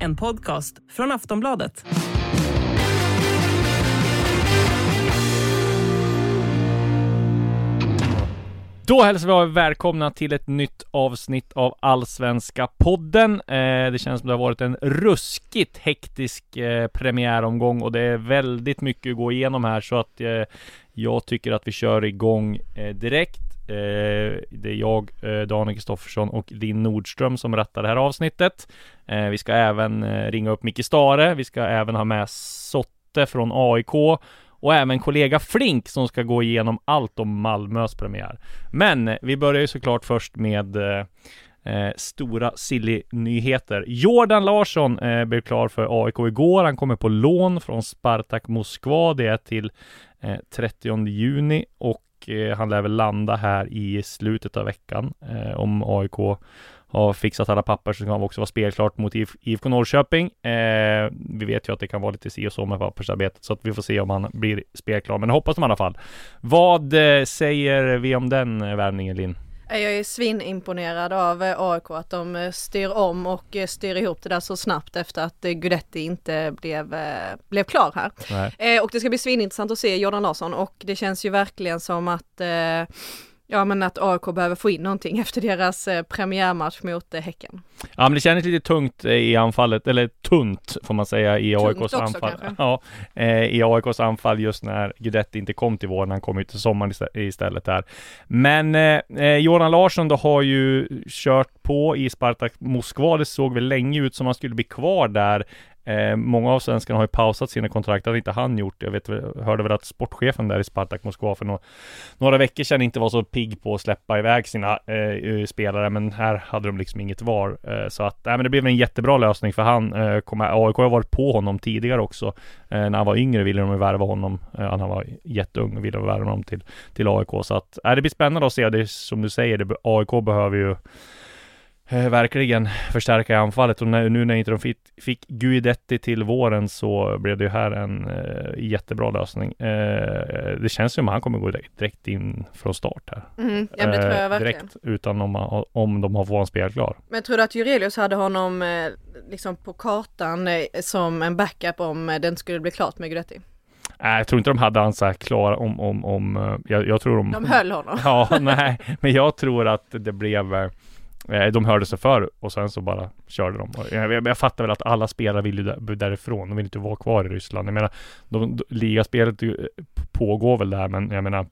En podcast från Aftonbladet. Då hälsar vi välkomna till ett nytt avsnitt av Allsvenska podden. Eh, det känns som det har varit en ruskigt hektisk eh, premiäromgång och det är väldigt mycket att gå igenom här så att eh, jag tycker att vi kör igång eh, direkt. Eh, det är jag, eh, Daniel Kristoffersson och Linn Nordström som rattar det här avsnittet. Eh, vi ska även eh, ringa upp Micke Stare. Vi ska även ha med Sotte från AIK och även kollega Flink som ska gå igenom allt om Malmös premiär. Men eh, vi börjar ju såklart först med eh, eh, stora silly-nyheter. Jordan Larsson eh, blev klar för AIK igår. Han kommer på lån från Spartak Moskva. Det är till eh, 30 juni och och eh, han lär väl landa här i slutet av veckan eh, om AIK har fixat alla papper så kan han också vara spelklart mot IFK Norrköping. Eh, vi vet ju att det kan vara lite si och så med pappersarbetet så att vi får se om han blir spelklar, men hoppas de i alla fall. Vad eh, säger vi om den eh, värvningen Linn? Jag är svinimponerad av eh, AIK att de styr om och styr ihop det där så snabbt efter att Gudetti inte blev, blev klar här. Nej. och det ska bli svinintressant att se Jordan Larsson och det känns ju verkligen som att Ja men att AIK behöver få in någonting efter deras eh, premiärmatch mot eh, Häcken. Ja men det känns lite tungt eh, i anfallet, eller tunt får man säga i AIKs också, anfall. Kanske. Ja, eh, i AIKs anfall just när Guidetti inte kom till våren, han kom ju till sommaren istället där. Men eh, Joran Larsson då har ju kört på i Spartak Moskva, det såg väl länge ut som han skulle bli kvar där. Eh, många av svenskarna har ju pausat sina kontrakt, det hade inte han gjort. Jag vet, hörde väl att sportchefen där i Spartak Moskva för några, några veckor sedan inte var så pigg på att släppa iväg sina eh, eh, spelare, men här hade de liksom inget var. Eh, så att, nej, men det blev en jättebra lösning för han. Eh, kom, AIK har varit på honom tidigare också. Eh, när han var yngre ville de värva honom. Eh, han var jätteung och ville värva honom till, till AIK. Så att, eh, det blir spännande att se. Det som du säger, det, AIK behöver ju verkligen förstärka i anfallet och nu när inte de fick, fick Guidetti till våren så blev det ju här en eh, jättebra lösning. Eh, det känns som att han kommer gå direkt in från start här. Mm, ja, det tror jag eh, verkligen. Direkt utan om, om de har fått en spelklar. Men tror du att Jurelius hade honom eh, liksom på kartan eh, som en backup om den skulle bli klart med Guidetti? Nej, jag tror inte de hade han så här klar om, om, om jag, jag tror de... De höll honom? ja, nej, men jag tror att det blev Eh, Eh, de hörde sig för och sen så bara körde de. Jag, jag, jag fattar väl att alla spelare vill ju därifrån. De vill inte vara kvar i Ryssland. Jag menar, de, de, ligaspelet eh, pågår väl där, men jag menar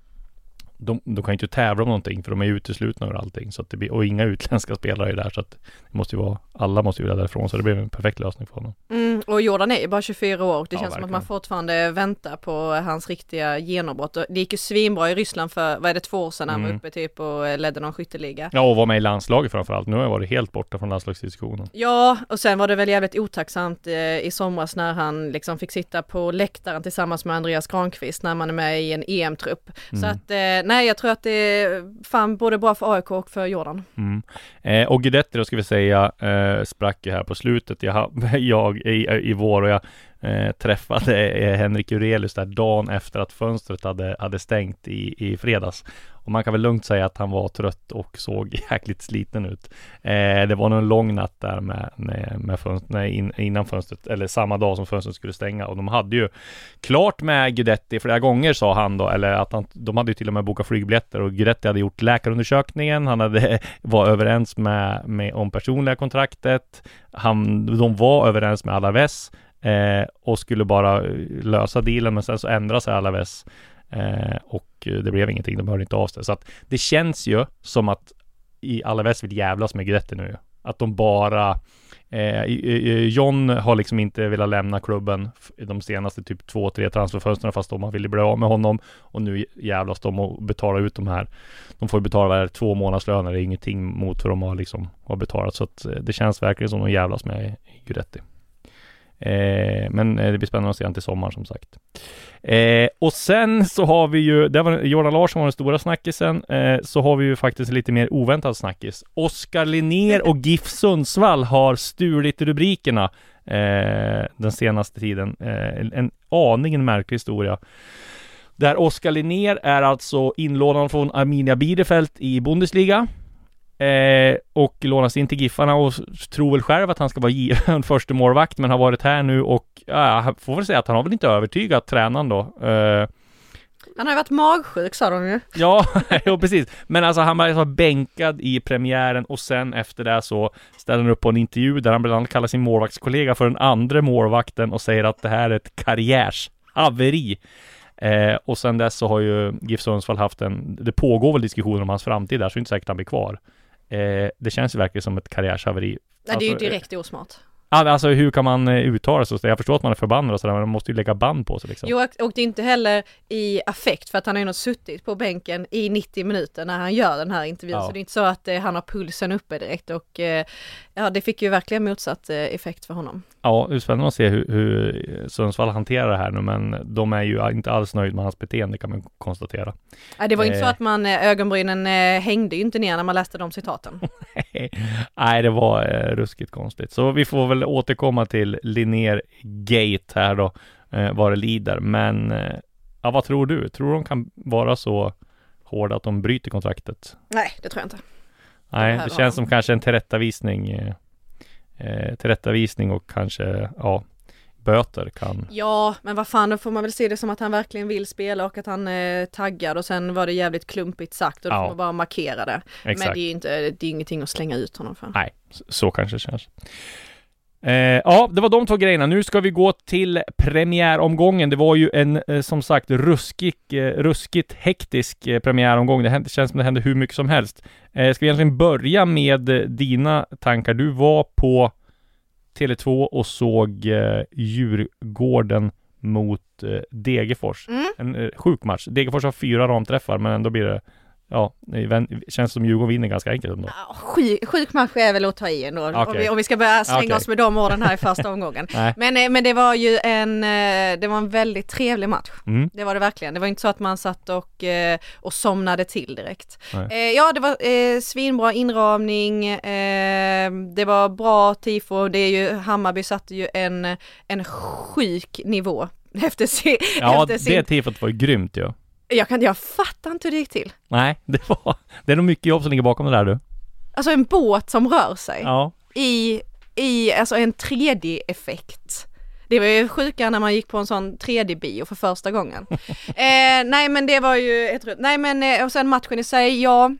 de, de kan ju inte tävla om någonting för de är uteslutna ur allting. Så att det blir, och inga utländska spelare är där så att det måste ju vara, alla måste ju vilja därifrån så det blev en perfekt lösning för honom. Mm, och Jordan är ju bara 24 år. Det ja, känns verkligen. som att man fortfarande väntar på hans riktiga genombrott. Det gick ju svinbra i Ryssland för, vad är det, två år sedan han mm. var uppe typ och ledde någon skytteliga. Ja, och var med i landslaget framförallt. Nu har jag varit helt borta från landslagsdiskussionen. Ja, och sen var det väl jävligt otacksamt eh, i somras när han liksom fick sitta på läktaren tillsammans med Andreas Granqvist när man är med i en EM-trupp. Mm. Så att eh, nej, jag tror att det är fan både bra för AIK och för Jordan. Mm. Eh, och Guidetti då ska vi säga eh, sprack ju här på slutet. Jag, jag i, i vår och jag eh, träffade eh, Henrik Jurelius där dagen efter att fönstret hade, hade stängt i, i fredags. Och man kan väl lugnt säga att han var trött och såg jäkligt sliten ut. Eh, det var nog en lång natt där med, med, med fönstret, nej, in, innan fönstret, eller samma dag som fönstret skulle stänga. Och de hade ju klart med Guidetti flera gånger sa han då, eller att han, de hade ju till och med bokat flygbiljetter och Guidetti hade gjort läkarundersökningen. Han hade, var överens med, med om personliga kontraktet. Han, de var överens med Alaves eh, och skulle bara eh, lösa dealen, men sen så ändrade sig Alaves Eh, och det blev ingenting, de hörde inte av sig. Så att det känns ju som att i Alaves vill jävlas med Guidetti nu. att de bara Eh, John har liksom inte velat lämna klubben de senaste typ två, tre transferfönstren fast de har velat bli av med honom och nu jävlas de och betalar ut de här. De får betala här, två månadslöner, det är ingenting mot vad de har liksom har betalat så att eh, det känns verkligen som de jävlas med Guidetti. Eh, men eh, det blir spännande att se honom till sommaren som sagt. Eh, och sen så har vi ju, det var Jordan Larsson var den stora snackisen, eh, så har vi ju faktiskt lite mer oväntad snackis. Oskar Linnér och GIF Sundsvall har stulit rubrikerna eh, den senaste tiden. Eh, en, en aningen märklig historia. Där Oskar Linnér är alltså inlånad från Arminia Bielefeld i Bundesliga. Eh, och lånas in till Giffarna och tror väl själv att han ska vara given första målvakt men har varit här nu och ja, får väl säga att han har väl inte övertygat tränaren då. Eh, han har ju varit magsjuk sa de ju. Ja, jo, precis. Men alltså han var bänkad i premiären och sen efter det så ställer han upp på en intervju där han bland annat kallar sin målvaktskollega för den andra målvakten och säger att det här är ett karriärshaveri. Eh, och sen dess så har ju GIF Sundsvall haft en, det pågår väl diskussioner om hans framtid där, så det är inte säkert att han blir kvar. Eh, det känns ju verkligen som ett karriärshaveri. Nej, det är ju alltså, direkt osmart. Alltså hur kan man eh, uttala sig så? Jag förstår att man är förbannad och sådär, men man måste ju lägga band på sig liksom. Jo, och det är inte heller i affekt för att han har ju nog suttit på bänken i 90 minuter när han gör den här intervjun, ja. så det är inte så att eh, han har pulsen uppe direkt och eh, ja, det fick ju verkligen motsatt eh, effekt för honom. Ja, det är spännande att se hur, hur Sundsvall hanterar det här nu, men de är ju inte alls nöjd med hans beteende kan man konstatera. Ja, det var inte så att man, ögonbrynen hängde ju inte ner när man läste de citaten. Nej, det var ruskigt konstigt. Så vi får väl återkomma till Linnér Gate här då, vad det lider. Men ja, vad tror du? Tror du de kan vara så hårda att de bryter kontraktet? Nej, det tror jag inte. Nej, det känns som kanske en tillrättavisning eh, eh, tillrättavisning och kanske, ja, böter kan... Ja, men vad fan, då får man väl se det som att han verkligen vill spela och att han är eh, taggad och sen var det jävligt klumpigt sagt och då ja. får man bara markera det. Exakt. Men det är ju inte, det är ingenting att slänga ut honom för. Nej, så kanske det känns. Eh, ja, det var de två grejerna. Nu ska vi gå till premiäromgången. Det var ju en, eh, som sagt, ruskig, eh, ruskigt hektisk eh, premiäromgång. Det hände, känns som det hände hur mycket som helst. Eh, ska vi egentligen börja med eh, dina tankar? Du var på Tele2 och såg eh, Djurgården mot eh, Degerfors. Mm. En eh, sjuk match. Degerfors har fyra ramträffar, men ändå blir det Ja, det känns som Djurgården vinner ganska enkelt ändå. Sjuk, sjuk match är väl att ta i ändå, okay. om, vi, om vi ska börja slänga okay. oss med de orden här i första omgången. men, eh, men det var ju en, eh, det var en väldigt trevlig match. Mm. Det var det verkligen. Det var inte så att man satt och, eh, och somnade till direkt. Ja, det var eh, svinbra inramning, eh, det var bra tifo, det är ju, Hammarby satte ju en, en sjuk nivå efter sin... Ja, efter sin... det tifot var ju grymt ju. Ja. Jag, kan, jag fattar inte hur det gick till. Nej, det var, det är nog mycket jobb som ligger bakom det där du. Alltså en båt som rör sig. Ja. I, i, alltså en 3D-effekt. Det var ju sjuka när man gick på en sån 3D-bio för första gången. eh, nej men det var ju, ett, nej men eh, och sen matchen i sig, ja,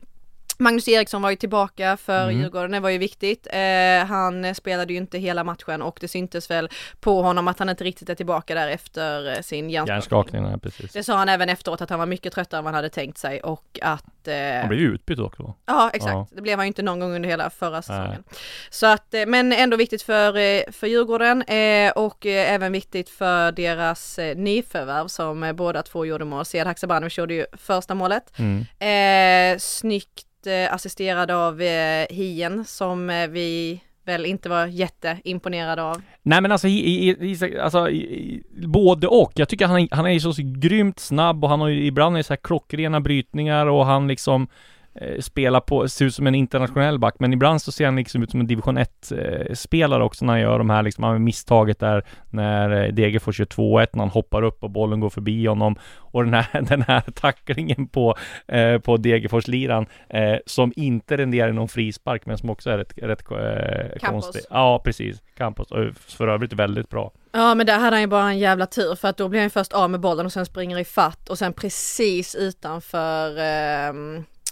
Magnus Eriksson var ju tillbaka för mm. Djurgården, det var ju viktigt. Eh, han spelade ju inte hela matchen och det syntes väl på honom att han inte riktigt är tillbaka där efter eh, sin hjärnskakning. Ja, precis. Det sa han även efteråt att han var mycket tröttare än vad han hade tänkt sig och att... Eh... Han blev ju utbytt också. Ja, exakt. Ja. Det blev han ju inte någon gång under hela förra säsongen. Nej. Så att, eh, men ändå viktigt för, eh, för Djurgården eh, och även viktigt för deras nyförvärv som båda två gjorde mål. Sead Haksabanovic gjorde ju första målet. Mm. Snyggt Eh, assisterad av eh, Hien som eh, vi väl inte var jätteimponerade av. Nej men alltså, i, i, alltså i, både och. Jag tycker han, han är ju så grymt snabb och han har ju ibland så här klockrena brytningar och han liksom Eh, spela på, ser ut som en internationell back, men ibland så ser han liksom ut som en division 1-spelare också när han gör de här liksom, han misstaget där när eh, Degerfors gör 2-1, när han hoppar upp och bollen går förbi honom och den här, den här tacklingen på, eh, på Degerfors-liran eh, som inte renderar någon frispark, men som också är rätt, rätt eh, konstig. Ja, precis. Campos, och för övrigt väldigt bra. Ja men där hade han ju bara en jävla tur för att då blir han först av med bollen och sen springer i fatt och sen precis utanför eh,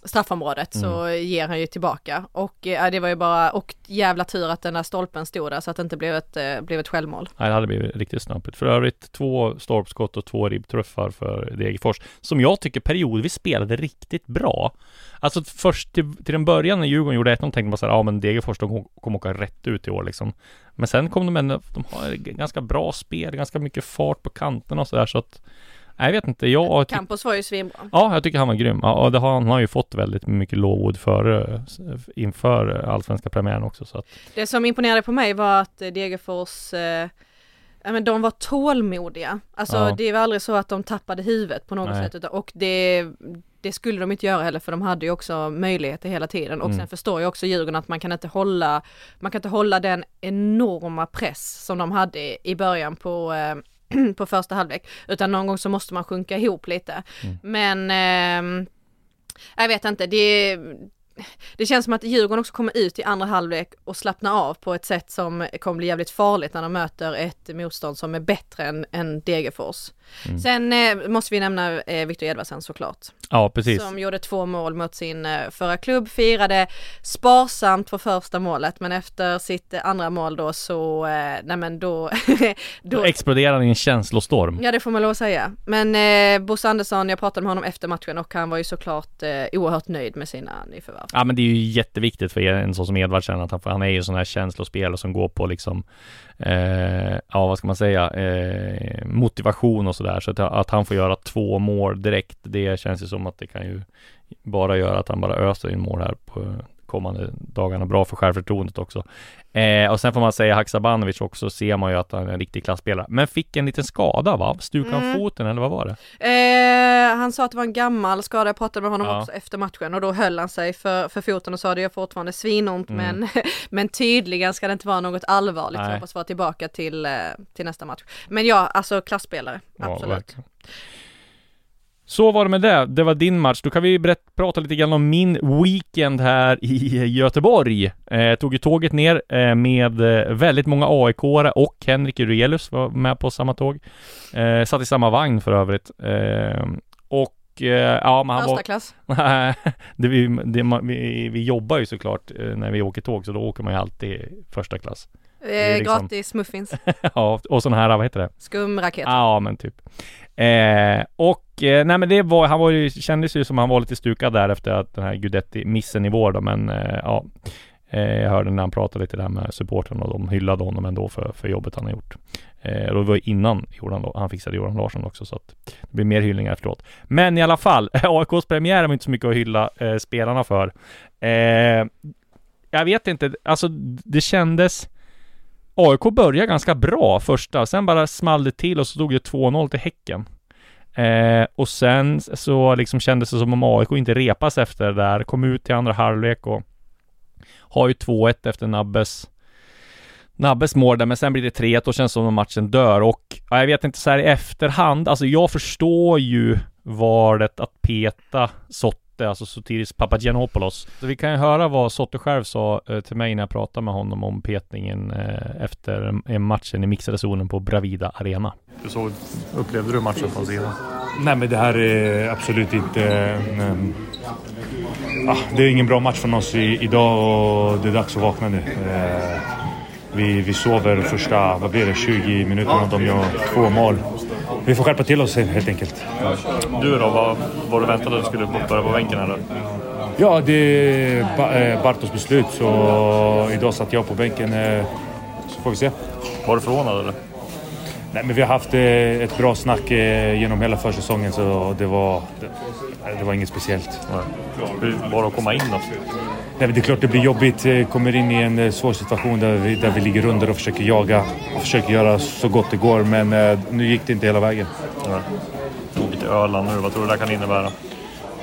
straffområdet så mm. ger han ju tillbaka och äh, det var ju bara, och jävla tur att den där stolpen stod där så att det inte blev ett, äh, blev ett självmål. Nej, det hade blivit riktigt snabbigt. För övrigt två stolpskott och två ribbtruffar för Degerfors som jag tycker periodvis spelade riktigt bra. Alltså först till, till den början när Djurgården gjorde 1-0 tänkte man så här, ja men Degerfors de kommer åka rätt ut i år liksom. Men sen kom de ändå, de har ganska bra spel, ganska mycket fart på kanterna och så där så att jag vet inte, jag... Campos var ju svinbra. Ja, jag tycker han var grym. Ja, och det har, han har ju fått väldigt mycket lovord för, inför allsvenska premiären också. Så att... Det som imponerade på mig var att Degerfors eh, men de var tålmodiga. Alltså ja. det var aldrig så att de tappade huvudet på något Nej. sätt och det, det skulle de inte göra heller för de hade ju också möjligheter hela tiden och mm. sen förstår jag också Djurgården att man kan inte hålla, man kan inte hålla den enorma press som de hade i början på eh, på första halvlek, utan någon gång så måste man sjunka ihop lite. Mm. Men eh, jag vet inte, det, det känns som att Djurgården också kommer ut i andra halvlek och slappna av på ett sätt som kommer bli jävligt farligt när de möter ett motstånd som är bättre än, än Degerfors. Mm. Sen eh, måste vi nämna eh, Victor Edvardsen såklart. Ja, precis. Som gjorde två mål mot sin eh, förra klubb, firade sparsamt på första målet men efter sitt eh, andra mål då så, eh, nej men då... då, då exploderade han i en känslostorm. Ja det får man lov att säga. Men eh, Bosse Andersson, jag pratade med honom efter matchen och han var ju såklart eh, oerhört nöjd med sina nyförvärv. Ja men det är ju jätteviktigt för en sån som Edvardsen att han, han är ju sån här känslospelare som går på liksom eh, ja vad ska man säga, eh, motivation och sådär. Så att, att han får göra två mål direkt, det känns ju som att det kan ju bara göra att han bara öser in mål här på kommande dagarna. Bra för självförtroendet också. Eh, och sen får man säga Haksabanovic också, ser man ju att han är en riktig klasspelare. Men fick en liten skada va? Stukade han mm. foten eller vad var det? Eh, han sa att det var en gammal skada, jag pratade med honom ja. också efter matchen och då höll han sig för, för foten och sa det gör fortfarande svinont mm. men, men tydligen ska det inte vara något allvarligt. Nej. Jag hoppas vara tillbaka till, eh, till nästa match. Men ja, alltså klasspelare, absolut. Ja, så var det med det. Det var din match. Då kan vi berätta, prata lite grann om min weekend här i Göteborg. Eh, tog ju tåget ner eh, med eh, väldigt många aik och Henrik Urelius var med på samma tåg. Eh, satt i samma vagn för övrigt. Eh, och eh, ja, men han var... klass? Det, vi, det, vi, vi jobbar ju såklart eh, när vi åker tåg, så då åker man ju alltid första klass. Liksom... Gratis muffins. ja, och sådana här, vad heter det? Skumraket. Ja, men typ. Eh, och eh, nej men det var, han var ju, kändes ju som han var lite stukad där efter att den här Gudetti-missen i vår då, men eh, ja. Eh, jag hörde när han pratade lite där med supporten och de hyllade honom ändå för, för jobbet han har gjort. Eh, och det var innan Jordan, han fixade Jordan Larsson också så att det blir mer hyllningar efteråt. Men i alla fall, AIKs premiär var inte så mycket att hylla eh, spelarna för. Eh, jag vet inte, alltså det kändes AIK började ganska bra första, sen bara small det till och så tog det 2-0 till Häcken. Eh, och sen så liksom kändes det som om AIK inte repas efter det där, kom ut till andra halvlek och har ju 2-1 efter Nabbes Nabbes mål där, men sen blir det 3-1 och känns som att matchen dör och ja, jag vet inte så här i efterhand, alltså jag förstår ju valet att peta Sott Sotte, alltså Sotiris Papagiannopoulos. Så vi kan ju höra vad Sotte själv sa eh, till mig när jag pratade med honom om petningen eh, efter matchen i mixade zonen på Bravida Arena. Hur så upplevde du matchen från sidan? Nej men det här är absolut inte... En, ah, det är ingen bra match från oss i, idag och det är dags att vakna nu. Eh, vi, vi sover första, vad blir det, 20 minuterna. De gör två mål. Vi får skärpa till oss helt enkelt. Du då, vad, vad du väntade du skulle börja på bänken eller? Ja, det är eh, Bartos beslut så idag satt jag på bänken. Eh, så får vi se. Var du förvånad eller? Nej, men vi har haft eh, ett bra snack genom hela försäsongen så det var, det, det var inget speciellt. Hur var det att komma in då? Nej, det är klart det blir jobbigt. Kommer in i en svår situation där vi, där vi ligger under och försöker jaga och försöker göra så gott det går. Men nu gick det inte hela vägen. Ja. Åker till Öland nu. Vad tror du det kan innebära?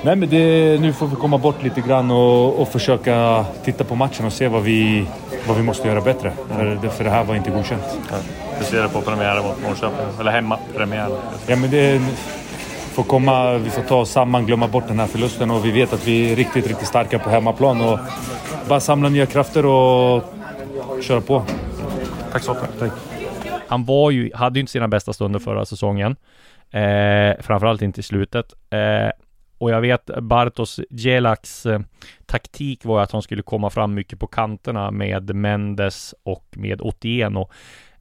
Nej, men det, nu får vi komma bort lite grann och, och försöka titta på matchen och se vad vi, vad vi måste göra bättre. Mm. För, för det här var inte godkänt. Ja. Hur ser du på premiären mot Norrköping? Eller hemmapremiären? Ja, men det får komma, vi får ta oss samman, glömma bort den här förlusten och vi vet att vi är riktigt, riktigt starka på hemmaplan och bara samla nya krafter och köra på. Tack så mycket. Tack. Han var ju, hade ju inte sina bästa stunder förra säsongen. Eh, framförallt inte i slutet. Eh, och jag vet Bartos Gelaks eh, taktik var att han skulle komma fram mycket på kanterna med Mendes och med Otieno.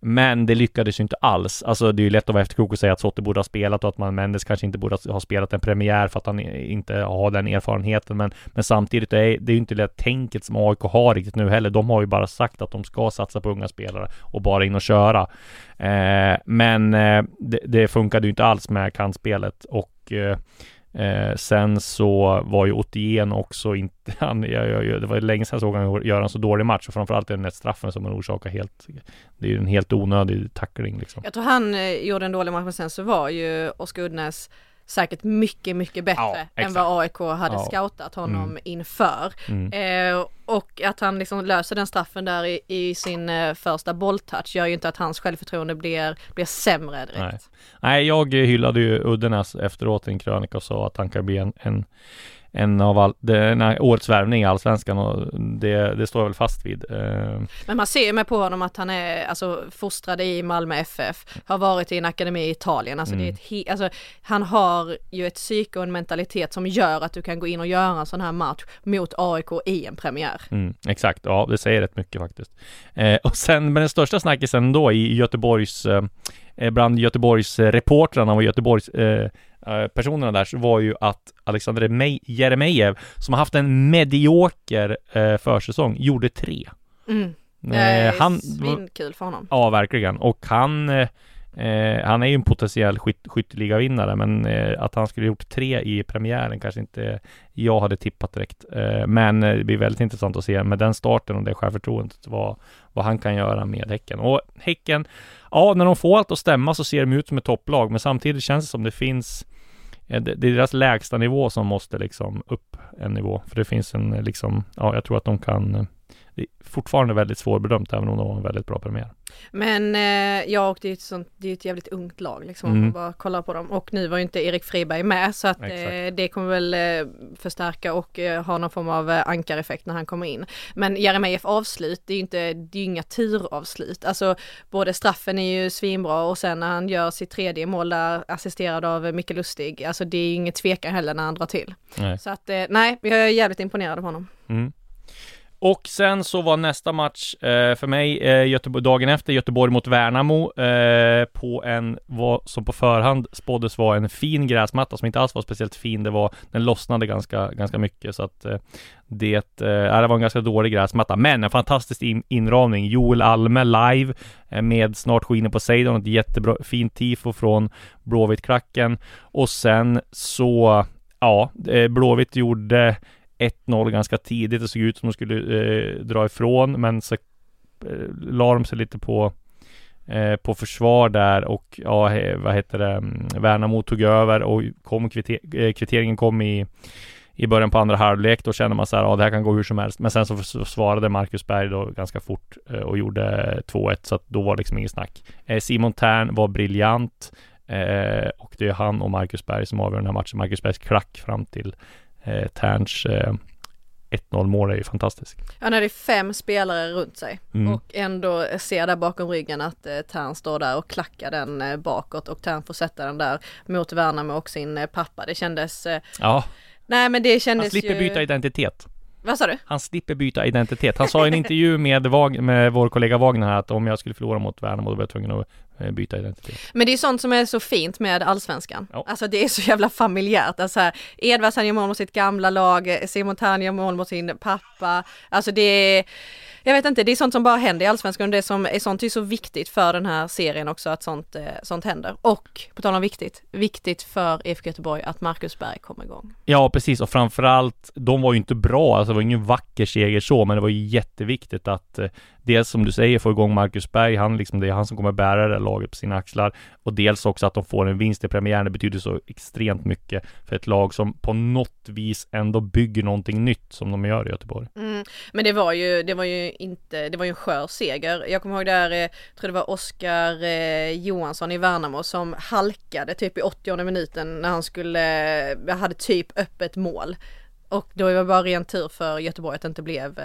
Men det lyckades ju inte alls. Alltså det är ju lätt att vara efterklok och säga att Sotte borde ha spelat och att man Mendes kanske inte borde ha spelat en premiär för att han inte har den erfarenheten. Men, men samtidigt är det ju inte det tänket som AIK har riktigt nu heller. De har ju bara sagt att de ska satsa på unga spelare och bara in och köra. Eh, men eh, det, det funkade ju inte alls med kantspelet och eh, Eh, sen så var ju Ottien också inte, han, jag, jag, det var länge sedan jag såg honom göra en så dålig match och framförallt är det straffen som han orsakar helt, det är ju en helt onödig tackling liksom. Jag tror han eh, gjorde en dålig match men sen så var ju Oskar Uddnäs säkert mycket, mycket bättre ja, än vad AIK hade ja. scoutat honom mm. inför. Mm. Eh, och att han liksom löser den straffen där i, i sin eh, första bolltouch gör ju inte att hans självförtroende blir, blir sämre direkt. Nej. Nej, jag hyllade ju Uddenäs efteråt i en krönika och sa att han kan bli en, en en av all, det, årets värvning i Allsvenskan och det, det står jag väl fast vid. Eh, Men man ser ju med på honom att han är alltså fostrad i Malmö FF, har varit i en akademi i Italien, alltså, mm. det är mm. ett alltså han har ju ett psyke och en mentalitet som gör att du kan gå in och göra en sån här match mot AIK i en premiär. Mm, exakt, ja det säger rätt mycket faktiskt. Eh, och sen, men den största snackisen då i Göteborgs, eh, bland Göteborgs reportrarna och Göteborgs eh, Eh, personerna där var ju att Alexander Jeremejeff, som har haft en medioker eh, försäsong, gjorde tre. Mm. Eh, han, svinkul för honom. Ja, verkligen. Och han eh, Eh, han är ju en potentiell skyt, skytteligavinnare, men eh, att han skulle gjort tre i premiären kanske inte jag hade tippat direkt. Eh, men det blir väldigt intressant att se med den starten och det självförtroendet vad, vad han kan göra med Häcken. Och Häcken, ja, när de får allt att stämma så ser de ut som ett topplag, men samtidigt känns det som det finns Eh, det är deras lägsta nivå som måste liksom upp en nivå. För det finns en eh, liksom, ja, jag tror att de kan eh, det är fortfarande väldigt svårbedömt även om de har en väldigt bra premiär. Men eh, ja, och det är ett sånt, det är ett jävligt ungt lag liksom mm. om man bara kollar på dem. Och nu var ju inte Erik Friberg med så att eh, det kommer väl eh, förstärka och eh, ha någon form av eh, ankareffekt när han kommer in. Men Jeremejeff avslut, det är ju inte, det är ju inga turavslut. Alltså både straffen är ju svinbra och sen när han gör sitt tredje mål där assisterad av Micke Lustig, alltså det är ju inget tvekan heller när han drar till. Nej. Så att eh, nej, jag är jävligt imponerad av honom. Mm. Och sen så var nästa match eh, för mig eh, Göteborg, dagen efter Göteborg mot Värnamo eh, på en, vad som på förhand spåddes vara en fin gräsmatta som inte alls var speciellt fin. Det var, den lossnade ganska, ganska mycket så att eh, det, eh, det var en ganska dålig gräsmatta. Men en fantastisk in, inramning. Joel Alme live eh, med Snart skiner på Seidon, ett jättebra fint tifo från Blåvitt-klacken. Och sen så, ja, eh, Blåvitt gjorde 1-0 ganska tidigt. Det såg ut som de skulle eh, dra ifrån, men så eh, la de sig lite på eh, på försvar där och ja, vad heter det, mm, Värnamo tog över och kom kvitter eh, kvitteringen kom i i början på andra halvlek, då kände man så här, ja det här kan gå hur som helst. Men sen så svarade Marcus Berg då ganska fort eh, och gjorde 2-1, så att då var det liksom inget snack. Eh, Simon Tern var briljant eh, och det är han och Marcus Berg som avgör den här matchen. Marcus Bergs klack fram till eh, Terns eh, 1-0 mål är ju fantastiskt. Ja, när det är fem spelare runt sig mm. och ändå ser där bakom ryggen att eh, Tern står där och klackar den eh, bakåt och Tern får sätta den där mot Värnamo och sin eh, pappa. Det kändes... Eh, ja. Nej men det kändes Han slipper ju... byta identitet. Vad sa du? Han slipper byta identitet. Han sa i en intervju med, med vår kollega Wagner här att om jag skulle förlora mot Värnamo då var jag tvungen att byta identitet. Men det är sånt som är så fint med allsvenskan. Ja. Alltså det är så jävla familjärt. Alltså här, Edvards han gör mål mot sitt gamla lag, Simon Thern gör mål mot sin pappa. Alltså det är jag vet inte, det är sånt som bara händer i Allsvenskan och det som är sånt är så viktigt för den här serien också att sånt, eh, sånt händer. Och på tal om viktigt, viktigt för IFK Göteborg att Marcus Berg kommer igång. Ja, precis och framförallt, de var ju inte bra, alltså det var ingen vacker seger så, men det var ju jätteviktigt att eh, dels som du säger få igång Marcus Berg, han liksom, det är han som kommer bära det laget på sina axlar och dels också att de får en vinst i premiären. Det betyder så extremt mycket för ett lag som på något vis ändå bygger någonting nytt som de gör i Göteborg. Mm, men det var ju, det var ju inte, det var ju en skör seger. Jag kommer ihåg där, eh, jag tror det var Oskar eh, Johansson i Värnamo som halkade typ i 80 minuten när han skulle, eh, hade typ öppet mål. Och då var det bara ren tur för Göteborg att det inte blev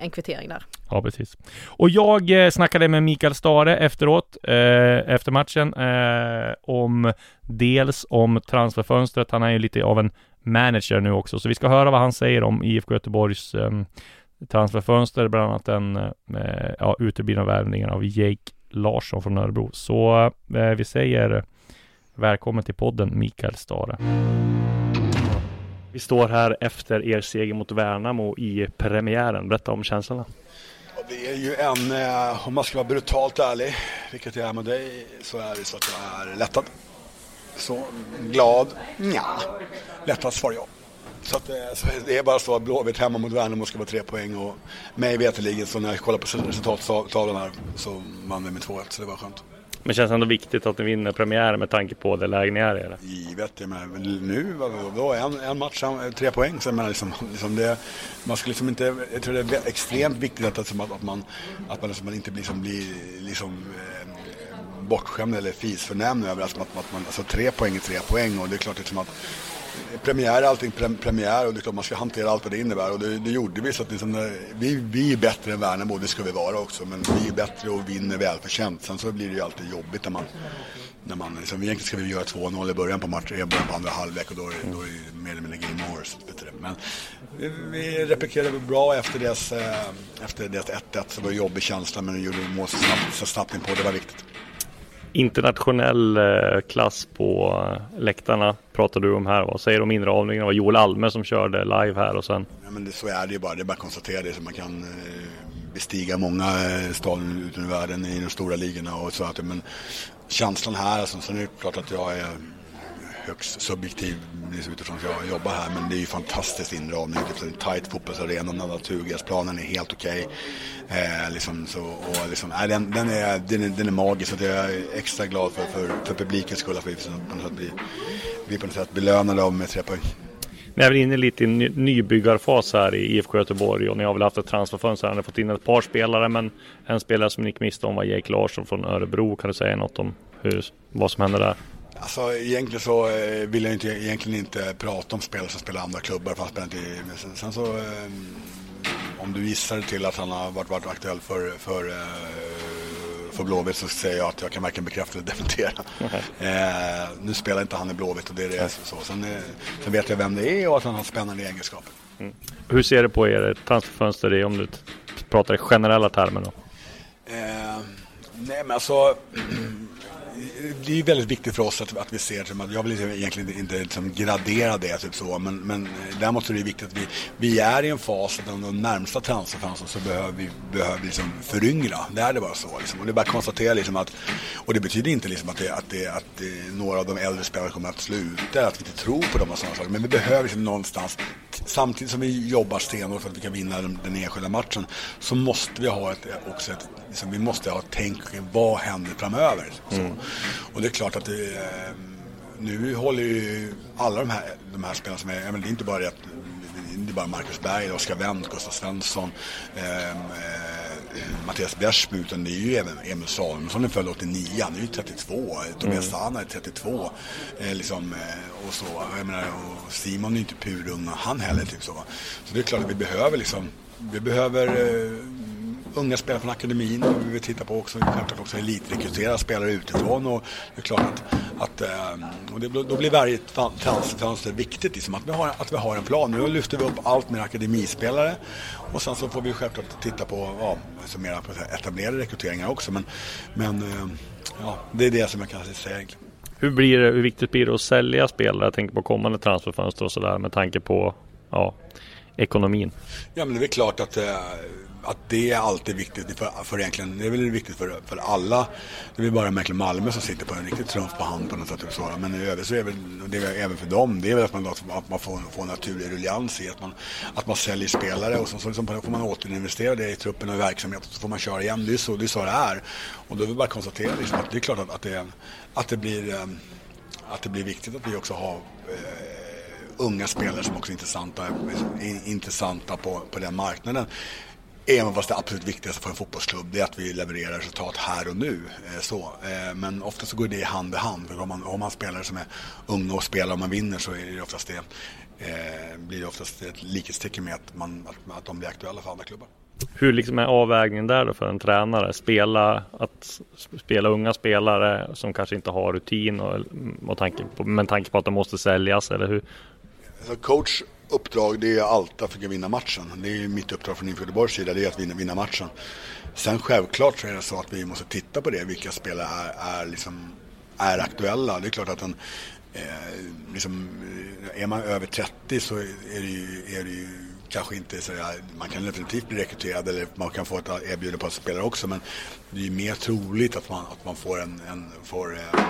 en kvittering där. Ja, precis. Och jag eh, snackade med Mikael Stare efteråt, eh, efter matchen, eh, om dels om transferfönstret. Han är ju lite av en manager nu också. Så vi ska höra vad han säger om IFK Göteborgs eh, transferfönster, bland annat den eh, ja, uteblivna värvningen av Jake Larsson från Örebro. Så eh, vi säger välkommen till podden Mikael Stare. Vi står här efter er seger mot Värnamo i premiären. Berätta om känslorna. Det är ju en, eh, om man ska vara brutalt ärlig, vilket jag är med dig, så är det så att jag är lättad. Så glad, ja. Lättast svar ja. Så, att, eh, så det är bara så att Blåvitt hemma mot Värnamo ska vara tre poäng och mig veterligen så när jag kollar på resultattavlan här så vann vi med 2-1 så det var skönt. Men känns det ändå viktigt att ni vinner premiären med tanke på det läge ni är i? Eller? Givet, men nu, då en, en match, tre poäng. Så man, liksom, liksom det, man ska liksom inte, jag tror det är extremt viktigt att, liksom, att, att man, att man, liksom, inte blir, liksom blir liksom, eh, bortskämd eller fisförnämnd över att, att man, alltså tre poäng är tre poäng och det är klart liksom att premiär är allting premiär och det är klart man ska hantera allt vad det innebär och det, det gjorde vi så att liksom, eh, vi, vi är bättre än Värnamo, det ska vi vara också men vi är bättre och vinner välförtjänt. Sen så blir det ju alltid jobbigt när man när man, liksom, egentligen ska vi göra 2-0 i början på matchen, i början på andra halvlek och då är, det, då är det mer eller mindre game over. Men vi, vi replikerade bra efter deras, eh, efter deras 1-1 så det var en jobbig känsla men vi gjorde mål så snabbt, så snabbt in på, det var viktigt internationell eh, klass på eh, läktarna pratar du om här. Vad säger du om inramningen? Det var Joel Alme som körde live här och sen... Ja, men det, så är det ju bara. Det är bara att konstatera det. Så man kan eh, bestiga många stadion ute i världen i de stora ligorna och så men känslan här, alltså, sen är det klart att jag är högst subjektiv liksom utifrån att jag jobbar här. Men det är ju fantastiskt inramning. Det är en tight fotbollsarena. Naturgräsplanen är helt okej. Okay. Eh, liksom liksom, äh, den, den, är, den, är, den är magisk. Så jag är extra glad för, för, för publikens skull att vi på något sätt blir, blir på något sätt belönade av med tre poäng. Ni är väl inne lite i en nybyggarfas här i IFK Göteborg och ni har väl haft ett transferfönster. Ni har fått in ett par spelare men en spelare som ni gick miste om var Jake Larsson från Örebro. Kan du säga något om hur, vad som hände där? Alltså egentligen så eh, vill jag inte, egentligen inte prata om spelare som spelar andra klubbar. För han inte, sen, sen så eh, om du gissar till att han har varit, varit aktuell för, för, eh, för Blåvitt så säger jag att jag kan varken bekräfta eller dementera. Mm. Eh, nu spelar inte han i Blåvitt och det är det så. Sen, sen vet jag vem det är och att han har spännande egenskaper. Mm. Hur ser du på er transferfönster om du pratar i generella termer då? Eh, nej men alltså det är väldigt viktigt för oss att, att vi ser, jag vill egentligen inte liksom gradera det typ så, men, men däremot är det viktigt att vi, vi är i en fas att de närmsta transferfönstren så behöver vi behöver liksom föryngra. Det är det bara så. Liksom. Och det är bara att konstatera liksom att, och det betyder inte liksom att, det, att, det, att det, några av de äldre spelarna kommer att sluta, att vi inte tror på dem och sådana saker. Men vi behöver liksom någonstans, samtidigt som vi jobbar stenhårt för att vi kan vinna den, den enskilda matchen, så måste vi ha ett, också ett, liksom, vi måste ha ett tänk, vad händer framöver? Mm. Och det är klart att det, eh, nu håller ju alla de här, de här spelarna som är, det är inte bara det det är bara Marcus Berg, Oskar Wendt, Gustav Svensson, eh, eh, Mattias Bjärsby, utan det är ju även Emil Samuelsson är född 89, han är ju 32, Tobias mm. Sana är 32. Eh, liksom, eh, och så, jag menar, och Simon är ju inte purung, han heller. Typ så. så det är klart att vi behöver liksom, vi behöver eh, unga spelare från akademin. Vi vill titta på också, självklart också elitrekrytera spelare utifrån. Och det är klart att, att ehm, och det, då blir varje transferfönster viktigt. Liksom, att, vi har, att vi har en plan. Nu lyfter vi upp allt mer akademispelare. Och sen så får vi självklart titta på ja, alltså mer etablerade rekryteringar också. Men, men ehm, ja, det är det som jag kan säga egentligen. Hur, blir det, hur viktigt blir det att sälja spelare? Jag tänker på kommande transferfönster och sådär med tanke på ja, ekonomin. Ja men det är klart att eh, att det är alltid viktigt för, för egentligen, det är väl viktigt för, för alla. Det är bara egentligen Malmö som sitter på en riktig trumf på hand på något sätt. Så. Men i övrigt så är väl, det är även för dem, det är väl att man, att man får, får naturlig ruljans i att man, att man säljer spelare och så, så liksom får man återinvestera det i truppen och i verksamheten så får man köra igen. Det är så det, är så det är. Och då är det bara att konstatera liksom, att det är klart att, att, det, att, det blir, eh, att det blir viktigt att vi också har eh, unga spelare som också är intressanta, intressanta på, på den marknaden. Även fast det absolut viktigaste för en fotbollsklubb det är att vi levererar resultat här och nu. Eh, så. Eh, men ofta så går det hand i hand. För om man, om man spelare som är unga och spelar och man vinner så är det oftast det, eh, blir det oftast ett likhetstecken med att, man, att, att de blir aktuella för andra klubbar. Hur liksom är avvägningen där då för en tränare? Spela, att spela unga spelare som kanske inte har rutin och, och tanke på, med tanke på att de måste säljas eller hur, Alltså coach uppdrag det är alltid att försöka vinna matchen. Det är mitt uppdrag från IFK Göteborgs sida, det är att vinna, vinna matchen. Sen självklart så är det så att vi måste titta på det, vilka spelare är, är, liksom, är aktuella. Det är klart att en, eh, liksom, är man över 30 så är det ju, är det ju kanske inte så man kan definitivt bli rekryterad eller man kan få ett erbjudande på att spela också men det är mer troligt att man, att man får en, en får, eh,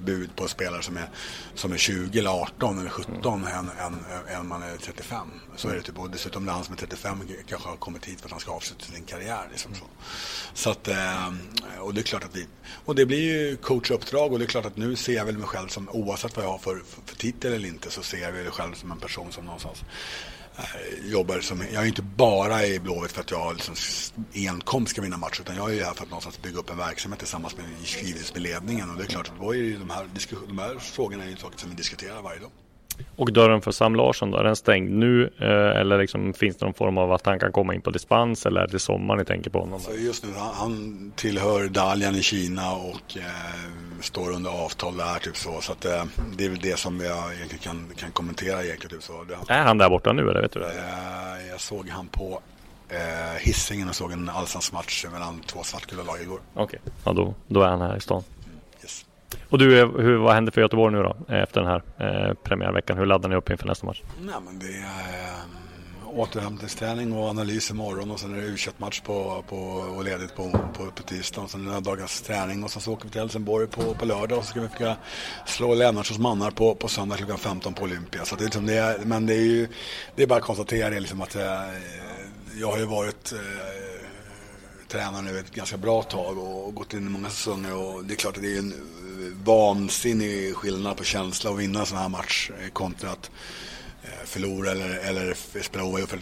bud på spelare som är, som är 20 eller 18 eller 17 mm. än, än, än man är 35. Så är det typ. Och dessutom när han som är 35 kanske har kommit hit för att han ska avsluta sin karriär. Liksom så. så att, eh, och det är klart att vi, och det blir ju coachuppdrag och det är klart att nu ser jag väl mig själv som, oavsett vad jag har för, för, titel eller inte, så ser jag mig själv som en person som någonstans jobbar som, jag är inte bara i Blåvitt för att jag liksom enkom ska vinna matcher utan jag är ju här för att någonstans bygga upp en verksamhet tillsammans med, med ledningen och det är klart att då är de här, de här frågorna är ju saker som vi diskuterar varje dag. Och dörren för Sam Larsson då, är den stängd nu eh, eller liksom, finns det någon form av att han kan komma in på dispens eller är det sommar ni tänker på honom? Så just nu, han, han tillhör Dalian i Kina och eh, står under avtal där typ så. Så att, eh, det är väl det som jag egentligen kan, kan kommentera egentligen. Typ så. Det, är han där borta nu eller vet du det? Eh, jag såg han på eh, Hisingen och såg en allsvensk match mellan två svartgula lag igår. Okej, okay. ja då, då är han här i stan. Och du, eh, hur, vad händer för Göteborg nu då? Eh, efter den här eh, premiärveckan. Hur laddar ni upp inför nästa match? Nej, men det är äh, återhämtningsträning och analys imorgon och sen är det u match på, på, och ledigt på, på, på tisdag. Och sen några dagars träning och sen så åker vi till Helsingborg på, på lördag och så ska vi försöka slå Lennartssons mannar på, på söndag klockan 15 på Olympia. Så det är liksom det är, men det är ju, det är bara att konstatera det liksom att äh, jag har ju varit äh, tränare nu ett ganska bra tag och gått in i många säsonger och det är klart att det är en vansinnig skillnad på känsla att vinna en sån här match eh, kontra att eh, förlora eller, eller spela oavgjort.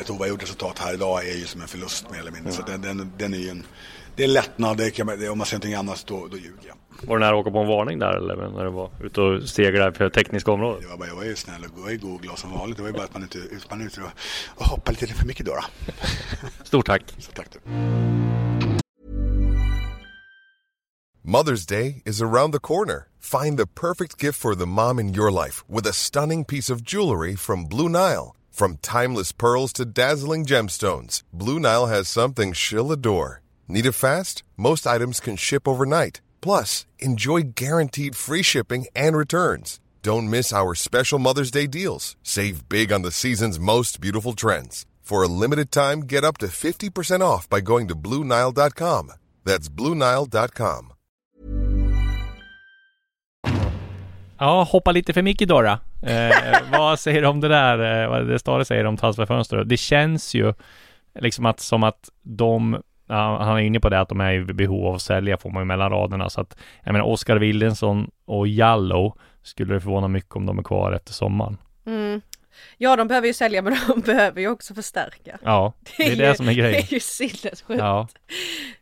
Ett oavgjort resultat här idag är ju som en förlust mer eller mindre. Mm. Så den, den, den, är ju en, det är en lättnad. Det kan, om man ser någonting annat då, då ljuger jag. Var du nära att åka på en varning där eller när du var ute och segrade för tekniska området? Jag var, jag var ju snäll och jag är god glad som vanligt. Det var ju bara att man inte ut och, och hoppade lite för mycket då. då. Stort tack. Så tack du. Mother's Day is around the corner. Find the perfect gift for the mom in your life with a stunning piece of jewelry from Blue Nile. From timeless pearls to dazzling gemstones, Blue Nile has something she'll adore. Need it fast? Most items can ship overnight. Plus, enjoy guaranteed free shipping and returns. Don't miss our special Mother's Day deals. Save big on the season's most beautiful trends. For a limited time, get up to 50% off by going to BlueNile.com. That's BlueNile.com. Ja, hoppa lite för mycket då. då. Eh, vad säger du om det där? Eh, vad det Stare säger om transferfönster? Det känns ju liksom att som att de han är inne på det att de är i behov av att sälja får man ju mellan raderna så att jag menar Oskar Williamson och Jallow skulle det förvåna mycket om de är kvar efter sommaren. Mm. Ja, de behöver ju sälja men de behöver ju också förstärka. Ja, det är det, är det som är grejen. Det är ju sinnessjukt. Ja.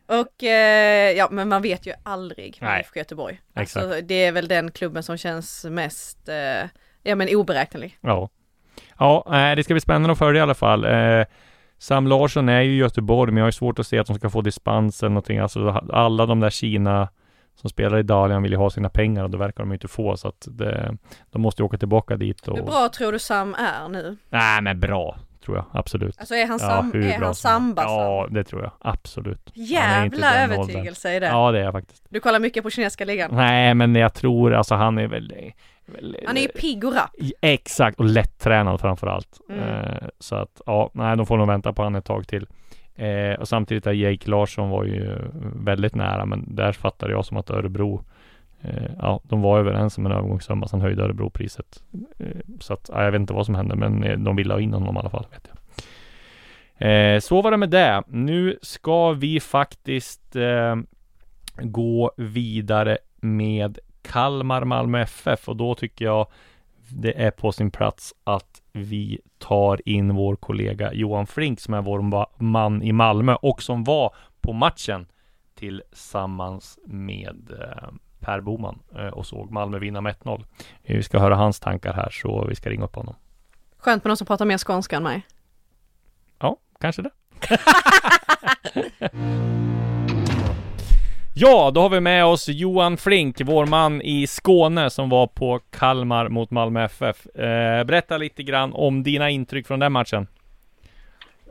Och eh, ja, men man vet ju aldrig med IFK Göteborg. Exakt. Alltså, det är väl den klubben som känns mest, eh, ja men oberäknelig. Ja. Ja, det ska bli spännande att följa i alla fall. Eh, Sam Larsson är ju i Göteborg, men jag har svårt att se att de ska få dispens eller någonting. Alltså alla de där Kina som spelar i Dalian vill ju ha sina pengar och det verkar de inte få så att det, de måste åka tillbaka dit och... Hur bra tror du Sam är nu? Nej men bra, tror jag absolut. Alltså är han, sam ja, är han samba Ja det tror jag, absolut. Jävla övertygelse i det. Ja det är jag faktiskt. Du kollar mycket på kinesiska ligan? Nej men jag tror alltså han är väl han är ju pigg och rapp. Exakt, och lättränad framförallt. Mm. Eh, så att, ja, nej, de får nog vänta på honom ett tag till. Eh, och samtidigt är Jake Larsson var ju väldigt nära, men där fattade jag som att Örebro eh, Ja, de var överens om en övergångssumma, sen höjde Örebro priset. Eh, så att, ja, jag vet inte vad som hände, men eh, de ville ha in honom i alla fall, vet jag. Eh, så var det med det. Nu ska vi faktiskt gå vidare med Kalmar Malmö FF och då tycker jag det är på sin plats att vi tar in vår kollega Johan Flink som är vår man i Malmö och som var på matchen tillsammans med eh, Per Boman eh, och såg Malmö vinna med 1-0. Vi ska höra hans tankar här så vi ska ringa upp honom. Skönt med någon som pratar mer skånska än mig. Ja, kanske det. Ja, då har vi med oss Johan Flink, vår man i Skåne som var på Kalmar mot Malmö FF. Eh, berätta lite grann om dina intryck från den matchen.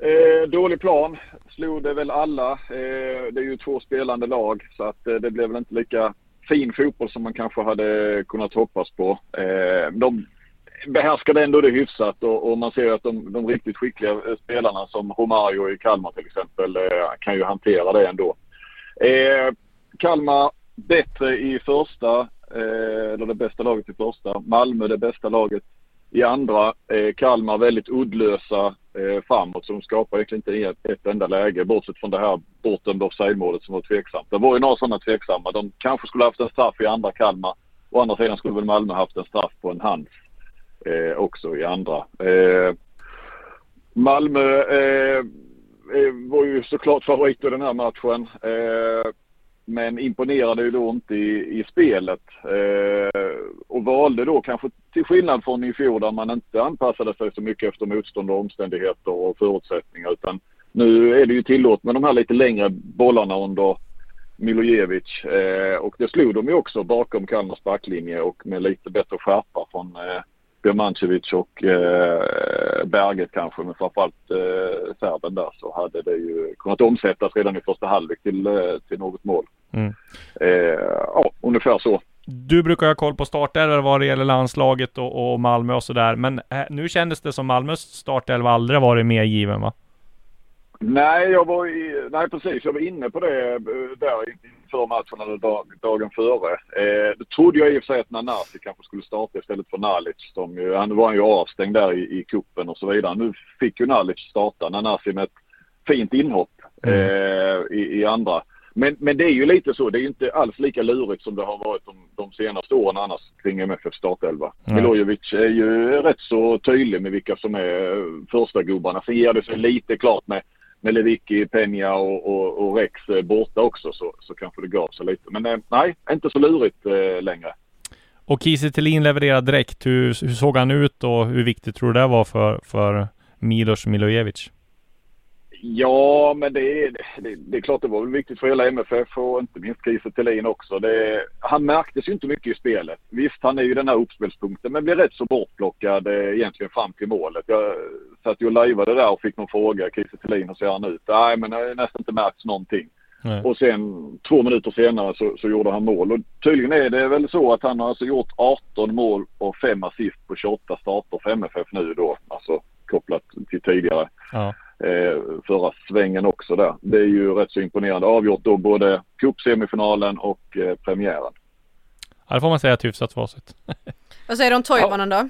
Eh, dålig plan, slog det väl alla. Eh, det är ju två spelande lag så att eh, det blev väl inte lika fin fotboll som man kanske hade kunnat hoppas på. Eh, de behärskade ändå det hyfsat och, och man ser att de, de, riktigt skickliga eh, spelarna som Romario i Kalmar till exempel eh, kan ju hantera det ändå. Eh, Kalmar bättre i första, eh, eller det bästa laget i första. Malmö det bästa laget i andra. Eh, Kalmar väldigt uddlösa eh, framåt så de skapar egentligen inte ett, ett enda läge bortsett från det här bortdömda offside-målet som var tveksamt. Det var ju några sådana tveksamma. De kanske skulle haft en straff i andra Kalmar. Å andra sidan skulle väl Malmö haft en straff på en hands eh, också i andra. Eh, Malmö eh, var ju såklart favorit i den här matchen. Eh, men imponerade ju då inte i, i spelet. Eh, och valde då kanske till skillnad från i fjol där man inte anpassade sig så mycket efter motstånd och omständigheter och förutsättningar. Utan nu är det ju tillåtet med de här lite längre bollarna under Milojevic. Eh, och det slog de ju också bakom Kalmars backlinje och med lite bättre skärpa från eh, Birmancevic och eh, Berget kanske, men framförallt eh, serben där så hade det ju kunnat omsättas redan i första halvlek till, eh, till något mål. Mm. Eh, ja, ungefär så. Du brukar ha koll på startelvor vad det gäller landslaget och, och Malmö och sådär, men eh, nu kändes det som Malmös startelva aldrig varit mer given va? Nej, jag var i, nej precis, jag var inne på det eh, där inför matchen eller dag, dagen före. Eh, då trodde jag i och för sig att Nanasi kanske skulle starta istället för Nalic. Som ju, han var ju avstängd där i, i kuppen och så vidare. Nu fick ju Nalic starta. Nanasi med ett fint inhopp mm. eh, i, i, andra. Men, men det är ju lite så. Det är inte alls lika lurigt som det har varit de, de senaste åren annars kring MFF startelva. Mm. Milojevic är ju rätt så tydlig med vilka som är första gubbarna. Sen ger det sig lite klart med med Lewicki, Peña och, och, och, Rex eh, borta också så, så kanske det gav sig lite. Men eh, nej, inte så lurigt eh, längre. Och Kiese Thelin levererar direkt. Hur, hur, såg han ut och hur viktigt tror du det var för, för Milos Milojevic? Ja, men det är, det, det, är klart det var väl viktigt för hela MFF och inte minst Kiese Thelin också. Det, han märktes ju inte mycket i spelet. Visst, han är ju den här uppspelspunkten men blev rätt så bortplockad eh, egentligen fram till målet. Jag satt ju och lajvade där och fick någon fråga. Kiese Thelin, hur ser han ut? Nej, men det har nästan inte märkts någonting. Nej. Och sen två minuter senare så, så, gjorde han mål. Och tydligen är det väl så att han har alltså gjort 18 mål och 5 assist på 28 starter för MFF nu då. Alltså kopplat till tidigare. Ja eh, förra svängen också där. Det är ju rätt så imponerande. Avgjort då både cupsemifinalen och eh, premiären. Ja, det får man säga ett hyfsat facit. Vad säger du om Toivonen ja. då?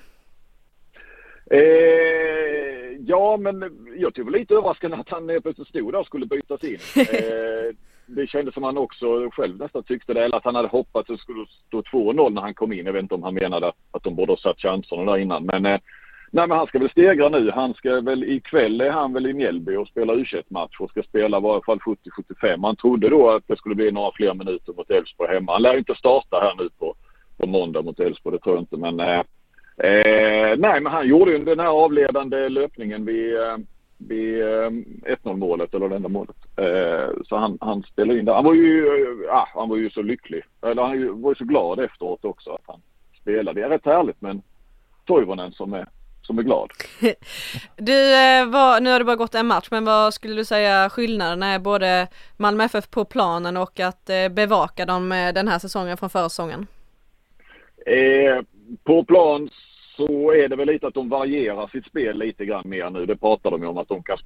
Eh, ja, men jag tycker lite överraskande att han plötsligt stod där och skulle bytas in. Eh, det kändes som han också själv nästan tyckte det, eller att han hade hoppats att det skulle stå 2-0 när han kom in. Jag vet inte om han menade att de borde ha satt chanserna där innan. Men eh, Nej men han ska väl stegra nu. Han ska väl ikväll är han väl i Mjällby och spelar u match och ska spela i varje fall 70-75. Han trodde då att det skulle bli några fler minuter mot Elfsborg hemma. Han lär inte starta här nu på, på måndag mot Elfsborg, det tror jag inte. Men eh, eh nej men han gjorde ju den här avledande löpningen vid, eh, vid eh, 1-0 målet eller det enda målet. Eh, så han, han spelade in det. Han var ju, ah, han var ju så lycklig. Eller han var ju så glad efteråt också att han spelade. Det är rätt härligt men Toivonen som är som är glad. du, eh, vad, nu har det bara gått en match, men vad skulle du säga skillnaden är både Malmö FF på planen och att eh, bevaka dem den här säsongen från förra säsongen? Eh, på plan så är det väl lite att de varierar sitt spel lite grann mer nu. Det pratar de ju om att de kan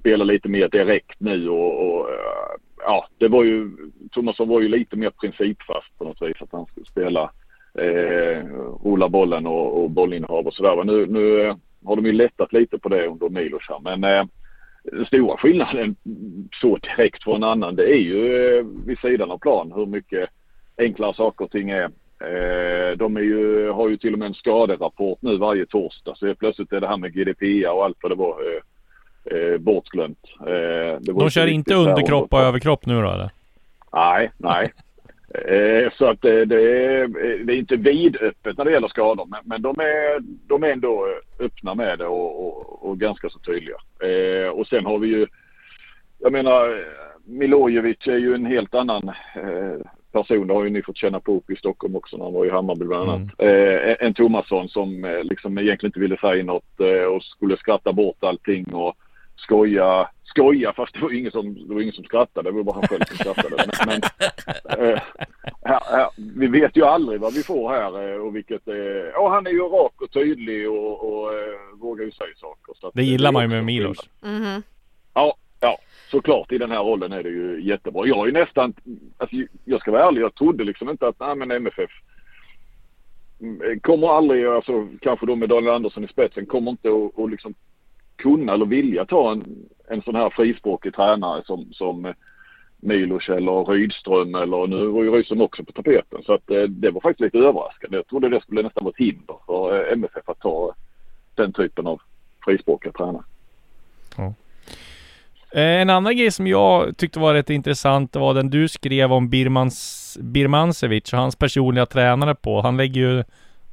spela lite mer direkt nu och, och eh, ja, det var ju, Thomasson var ju lite mer principfast på något vis att han skulle spela eh, rulla bollen och, och bollinnehav och sådär. Nu, nu har de ju lättat lite på det under Milos här. Men eh, den stora skillnaden så direkt från en annan det är ju eh, vid sidan av plan hur mycket enklare saker och ting är. Eh, de är ju, har ju till och med en skaderapport nu varje torsdag så plötsligt är det här med GDPR och allt vad det var eh, eh, bortglömt. Eh, de kör inte underkropp och överkropp nu då eller? Nej, nej. Eh, så att det, det, är, det är inte vidöppet när det gäller skador men, men de, är, de är ändå öppna med det och, och, och ganska så tydliga. Eh, och sen har vi ju, jag menar Milojevic är ju en helt annan eh, person. Det har ju ni fått känna på upp i Stockholm också när han var i Hammarby bland annat. Mm. Eh, en Tomasson som eh, liksom egentligen inte ville säga något eh, och skulle skratta bort allting och skoja, skoja fast det var ingen som, det var ingen som skrattade. Det var bara han själv som skrattade. Men, men eh, här, här, vi vet ju aldrig vad vi får här eh, och vilket eh, och han är ju rak och tydlig och, och eh, vågar ju säga saker. Så det gillar man ju med Milos. Mm -hmm. Ja, ja såklart i den här rollen är det ju jättebra. Jag är nästan, alltså, jag ska vara ärlig, jag trodde liksom inte att, nej men MFF mm, kommer aldrig, alltså kanske då med Daniel Andersson i spetsen, kommer inte att liksom kunna eller vilja ta en, en sån här frispråkig tränare som, som Milos eller Rydström eller nu var ju Rydström också på tapeten. Så att eh, det var faktiskt lite överraskande. Jag trodde det skulle nästan vara ett hinder för eh, MFF att ta den typen av frispråkiga tränare. Ja. Eh, en annan grej som jag tyckte var rätt intressant var den du skrev om Birmans, Birmancevic och hans personliga tränare på. Han lägger ju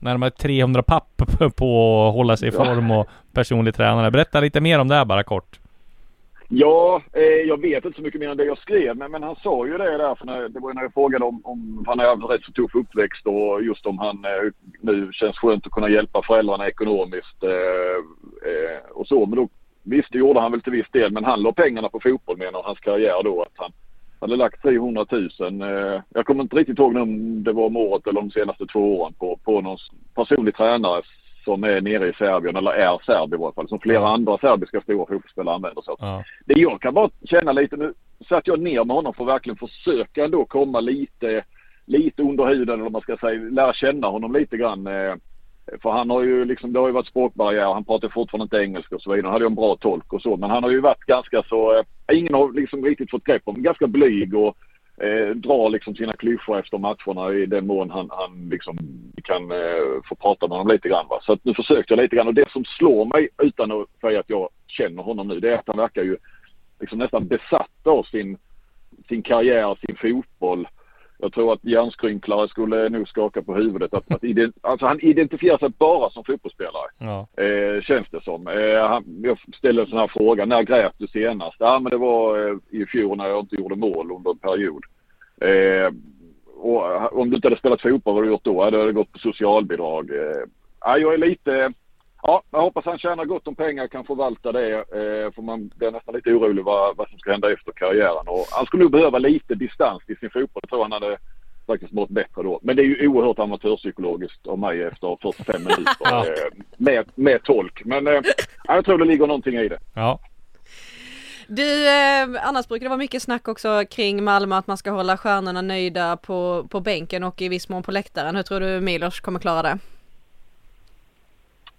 närmare 300 papp på att hålla sig i form och personlig tränare. Berätta lite mer om det här bara kort. Ja, eh, jag vet inte så mycket mer än det jag skrev, men, men han sa ju det där, för när, det var när jag frågade om, om han har rätt så tuff uppväxt och just om han eh, nu känns skönt att kunna hjälpa föräldrarna ekonomiskt eh, eh och så. Men då Visst, det gjorde han väl till viss del, men han la pengarna på fotboll menar hans karriär då. Att han hade lagt 300 000. Eh, jag kommer inte riktigt ihåg om det var om året eller de senaste två åren på, på någon personlig tränare som är nere i Serbien, eller är serb i varje fall, som flera andra serbiska stora fotbollsspelare använder sig av. Ja. Det jag kan bara känna lite, nu satt jag ner med honom för att verkligen försöka ändå komma lite, lite under huden eller man ska säga, lära känna honom lite grann. För han har ju liksom, det har ju varit språkbarriär. Han pratar fortfarande inte engelska och så vidare. Han hade ju en bra tolk och så. Men han har ju varit ganska så, eh, ingen har liksom riktigt fått grepp om Ganska blyg och eh, drar liksom sina klyschor efter matcherna i den mån han, han liksom kan eh, få prata med honom lite grann. Va? Så att nu försökte jag lite grann och det som slår mig utan att säga att jag känner honom nu det är att han verkar ju liksom nästan besatt av sin, sin karriär, sin fotboll jag tror att hjärnskrynklare skulle nog skaka på huvudet. Att, att alltså han identifierar sig bara som fotbollsspelare. Ja. Eh, känns det som. Eh, han, jag ställde en sån här fråga. När grät du senast? Ja men det var eh, i fjol när jag inte gjorde mål under en period. Eh, och om du inte hade spelat fotboll, vad hade du gjort då? Hade gått på socialbidrag. Eh, ja, jag är lite Ja, jag hoppas han tjänar gott om pengar och kan förvalta det. Eh, för man blir nästan lite orolig vad, vad som ska hända efter karriären. Och han skulle nog behöva lite distans till sin fotboll. Jag tror han hade faktiskt mått bättre då. Men det är ju oerhört amatörpsykologiskt av mig efter 45 minuter eh, med, med tolk. Men eh, jag tror det ligger någonting i det. Ja. Du, eh, annars brukar det vara mycket snack också kring Malmö att man ska hålla stjärnorna nöjda på, på bänken och i viss mån på läktaren. Hur tror du Milos kommer klara det?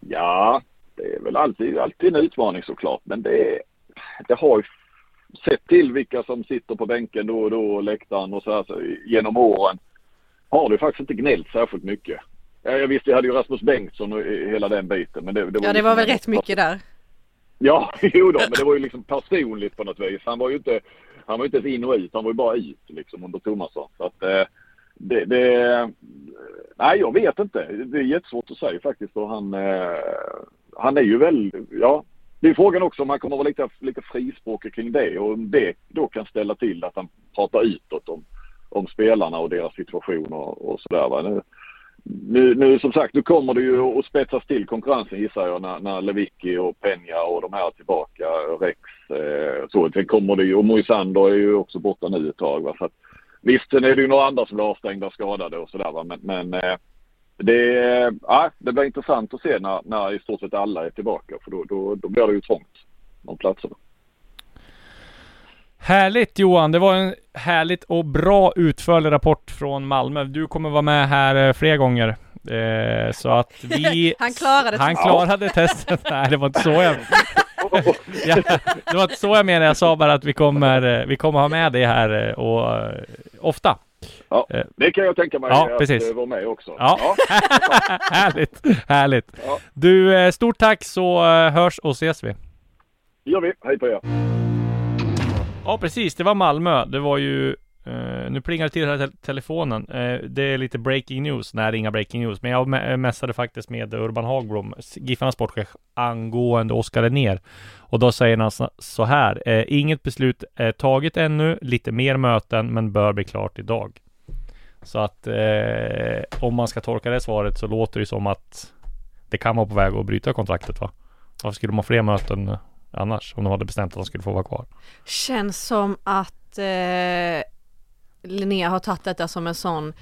Ja, det är väl alltid, alltid en utmaning såklart. Men det, det har ju sett till vilka som sitter på bänken då och då, läktaren och så här så, genom åren. Har det faktiskt inte gnällt särskilt mycket. Ja, jag visste, jag hade ju Rasmus Bengtsson och hela den biten. Men det, det var ja, det liksom var väl rätt mycket där. Ja, jo då, men det var ju liksom personligt på något vis. Han var ju inte, han var inte ens in och ut, han var ju bara ut liksom under Tomasson. Så att, eh, det, det, nej, jag vet inte. Det är jättesvårt att säga faktiskt. Och han, eh, han är ju väl, ja, det är frågan också om han kommer att vara lite, lite frispråkig kring det och om det då kan ställa till att han pratar utåt om, om spelarna och deras situation och, och sådär. Nu, nu, nu som sagt, nu kommer det ju att spetsas till konkurrensen gissar jag när, när Lewicki och Peña och de här tillbaka, Rex, eh, så. Sen kommer det ju, och Moisander är ju också borta nu ett tag. Va? Så att, Visst, sen är det ju några andra som blir avstängda och skadade och sådär men, men eh, det, ja, det blir intressant att se när, när i stort sett alla är tillbaka för då, då, då blir det ju trångt de platserna. Härligt Johan! Det var en härligt och bra utförlig rapport från Malmö. Du kommer vara med här eh, fler gånger. Eh, så att vi... han klarade Han klarade testet. Nej, det var inte så jag... ja, det var inte så jag menade. Jag sa bara att vi kommer, eh, vi kommer ha med dig här och ofta. Ja, det kan jag tänka mig ja, att precis. vara med också. Ja. ja. härligt, härligt. Ja. Du, stort tack så hörs och ses vi. Det gör vi. Hej på er. Ja, precis. Det var Malmö. Det var ju Uh, nu plingar det till här te telefonen. Uh, det är lite breaking news. Nej, det är inga breaking news. Men jag eh, mässade faktiskt med Urban Hagblom, Giffarnas sportchef, angående Oskar ner. Och då säger han så här. Uh, inget beslut är taget ännu. Lite mer möten, men bör bli klart idag. Så att om man ska tolka det svaret så låter det som att det kan vara på väg att bryta kontraktet va? Varför skulle de ha fler möten annars? Om de hade bestämt att de skulle få vara kvar. Känns som att Linnea har tagit detta som en sån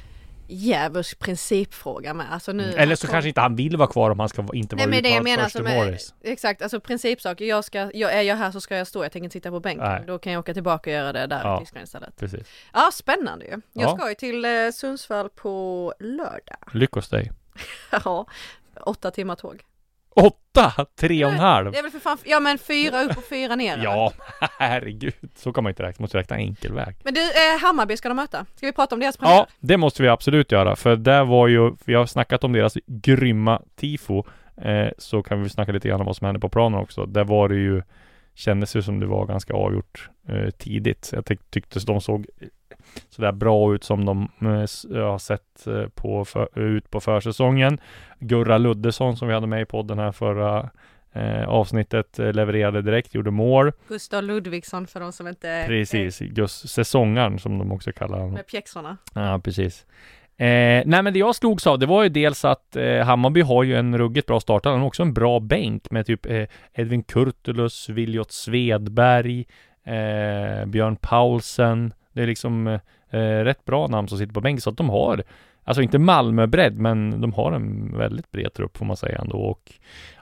djävulsk principfråga med. Alltså nu, Eller så kanske inte han vill vara kvar om han ska inte vara Nej men det jag menar som är, Exakt, alltså principsaker. Jag ska, jag, är jag här så ska jag stå, jag tänker inte sitta på bänken. Nej. Då kan jag åka tillbaka och göra det där ja, istället. Precis. Ja, spännande ju. Jag ja. ska ju till eh, Sundsvall på lördag. Lyckos dig. ja, åtta timmar tåg. Åtta? Tre och en halv? Det är väl för fan, ja men fyra upp och fyra ner Ja, herregud. Så kan man inte räkna, man måste räkna enkelväg. Men du, eh, Hammarby ska de möta. Ska vi prata om deras premiär? Ja, det måste vi absolut göra. För där var ju, vi har snackat om deras grymma tifo. Eh, så kan vi snacka lite grann om vad som hände på planen också. Där var det ju, kändes ju som det var ganska avgjort eh, tidigt. Jag tyck tyckte de såg sådär bra ut som de eh, har sett eh, på för, ut på försäsongen. Gurra Luddesson som vi hade med i podden här förra eh, avsnittet eh, levererade direkt, gjorde mål. Gustav Ludvigsson för de som inte Precis, Gus, säsongaren som de också kallar honom. Med pjäxorna. Ja, precis. Eh, nej men det jag slogs av, det var ju dels att eh, Hammarby har ju en ruggigt bra start. Han har också en bra bänk med typ eh, Edvin Kurtulus, Viljot Svedberg, Björn Paulsen, det är liksom eh, eh, rätt bra namn som sitter på bänken så att de har Alltså inte Malmö-bredd, men de har en väldigt bred trupp får man säga ändå. Och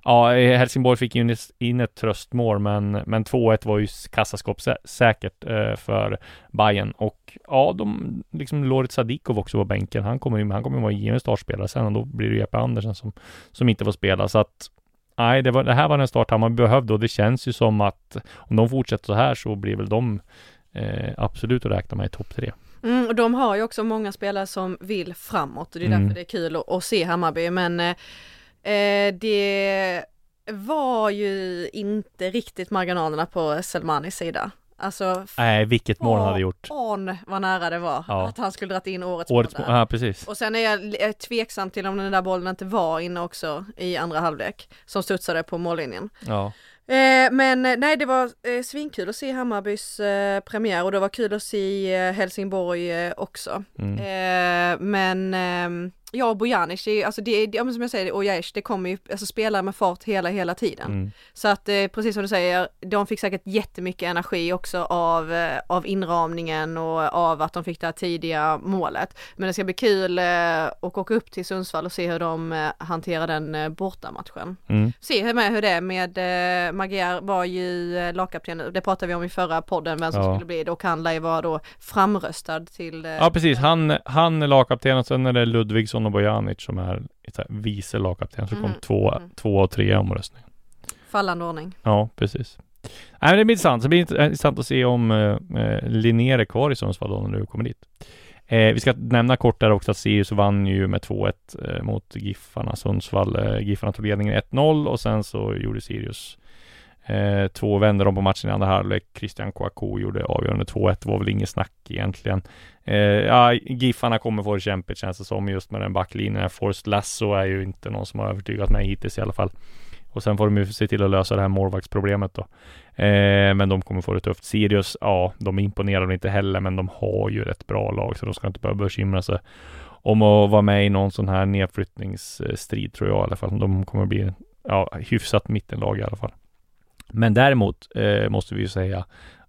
Ja, Helsingborg fick ju in ett tröstmål men, men 2-1 var ju kassaskåpssäkert eh, för Bayern. Och ja, de liksom Lorit Sadikov också på bänken. Han kommer ju han kommer ju vara given startspelare sen och då blir det Jeppe Andersen som, som inte får spela. Så att Nej, det, var, det här var den start man behövde och det känns ju som att om de fortsätter så här så blir väl de eh, absolut att räkna med i topp tre. Mm, och de har ju också många spelare som vill framåt och det är mm. därför det är kul att, att se Hammarby men eh, eh, det var ju inte riktigt marginalerna på Selmanis sida. Alltså, Nej, vilket mål han hade gjort. Fan vad nära det var ja. att han skulle dragit in årets, årets mål. Ja, precis. Och sen är jag tveksam till om den där bollen inte var inne också i andra halvlek som studsade på mållinjen. Ja. Eh, men eh, nej, det var eh, svinkul att se Hammarbys eh, premiär och det var kul att se eh, Helsingborg också. Mm. Men ehm, Ja, Bojanic, alltså det, det, som jag säger, och Jaesh, det kommer ju alltså spelare med fart hela, hela tiden. Mm. Så att eh, precis som du säger, de fick säkert jättemycket energi också av, eh, av inramningen och av att de fick det här tidiga målet. Men det ska bli kul eh, att åka upp till Sundsvall och se hur de eh, hanterar den eh, bortamatchen. Mm. Se hur, med, hur det är med eh, Magyar var ju eh, lagkapten, det pratade vi om i förra podden, vem som ja. skulle bli det och han lär ju vara då framröstad till... Ja precis, han, han är lagkapten och sen är det Ludvigsson Johansson och Bojanic som är vice lagkapten. Så kom mm. två, mm. två och tre i omröstningen. Fallande ordning. Ja, precis. Nej, men det blir intressant. Det blir intressant att se om eh, eh Linnér är kvar i Sundsvall då när du kommer dit. Eh, vi ska nämna kort där också att Sirius vann ju med 2-1 eh, mot Giffarna Sundsvall. Eh, Giffarna tog ledningen 1-0 och sen så gjorde Sirius Eh, två vände de på matchen i andra halvlek. Christian Kouakou gjorde avgörande 2-1. Det var väl inget snack egentligen. Eh, ja, Giffarna kommer få det kämpigt känns det som just med den backlinjen. Forrest Lasso är ju inte någon som har övertygat mig hittills i alla fall. Och sen får de ju se till att lösa det här målvaktsproblemet då. Eh, men de kommer få det tufft. Sirius, ja, de imponerar inte heller, men de har ju ett bra lag, så de ska inte behöva bekymra sig om att vara med i någon sån här nedflyttningsstrid tror jag i alla fall. De kommer bli ja, hyfsat mittenlag i alla fall. Men däremot eh, måste vi ju säga